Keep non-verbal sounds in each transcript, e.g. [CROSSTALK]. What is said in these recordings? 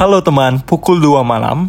Halo teman, pukul 2 malam.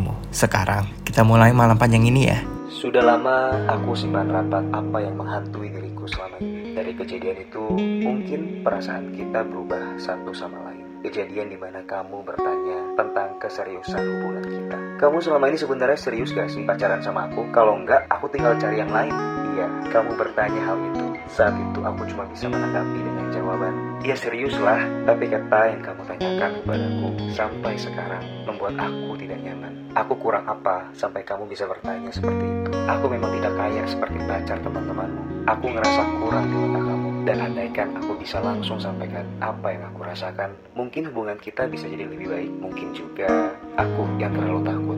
dirimu. Sekarang kita mulai malam panjang ini ya. Sudah lama aku simpan rapat apa yang menghantui diriku selama ini. Dari kejadian itu, mungkin perasaan kita berubah satu sama lain. Kejadian di mana kamu bertanya tentang keseriusan hubungan kita. Kamu selama ini sebenarnya serius gak sih pacaran sama aku? Kalau enggak, aku tinggal cari yang lain. Iya, kamu bertanya hal itu. Saat itu aku cuma bisa menanggapi dengan jawaban, Ya seriuslah, tapi kata yang kamu tanyakan kepadaku sampai sekarang membuat aku tidak nyaman. Aku kurang apa sampai kamu bisa bertanya seperti itu? Aku memang tidak kaya seperti pacar teman-temanmu. Aku ngerasa kurang di mata kamu. Dan andaikan aku bisa langsung sampaikan apa yang aku rasakan, mungkin hubungan kita bisa jadi lebih baik. Mungkin juga aku yang terlalu takut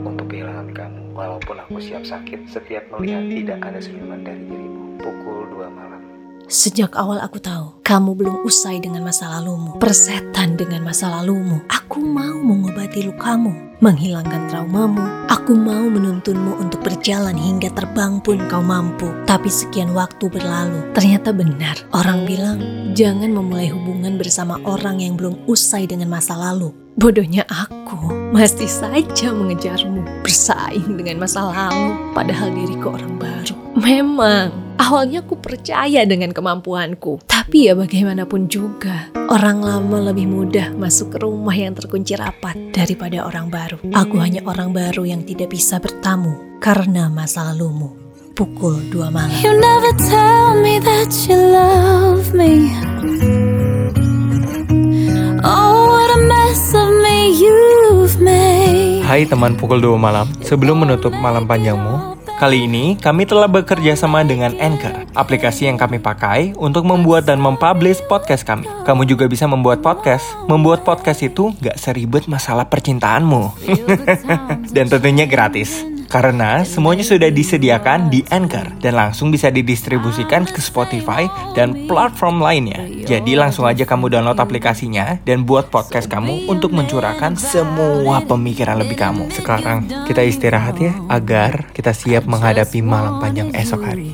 kamu. Walaupun aku siap sakit setiap melihat tidak ada senyuman dari dirimu. Pukul 2 malam. Sejak awal aku tahu kamu belum usai dengan masa lalumu, persetan dengan masa lalumu. Aku mau mengobati lukamu, menghilangkan traumamu. Aku mau menuntunmu untuk berjalan hingga terbang pun kau mampu. Tapi sekian waktu berlalu, ternyata benar. Orang bilang jangan memulai hubungan bersama orang yang belum usai dengan masa lalu. Bodohnya aku masih saja mengejarmu, bersaing dengan masa lalu, padahal diriku orang baru. Memang Awalnya aku percaya dengan kemampuanku, tapi ya bagaimanapun juga, orang lama lebih mudah masuk ke rumah yang terkunci rapat daripada orang baru. Aku hanya orang baru yang tidak bisa bertamu karena masa lalumu. Pukul 2 malam. You never tell me that you love me. Hai teman pukul 2 malam, sebelum menutup malam panjangmu, Kali ini, kami telah bekerja sama dengan Anchor, aplikasi yang kami pakai untuk membuat dan mempublish podcast kami. Kamu juga bisa membuat podcast. Membuat podcast itu gak seribet masalah percintaanmu. [LAUGHS] dan tentunya gratis. Karena semuanya sudah disediakan di Anchor dan langsung bisa didistribusikan ke Spotify dan platform lainnya. Jadi langsung aja kamu download aplikasinya dan buat podcast kamu untuk mencurahkan semua pemikiran lebih kamu. Sekarang kita istirahat ya agar kita siap menghadapi malam panjang esok hari.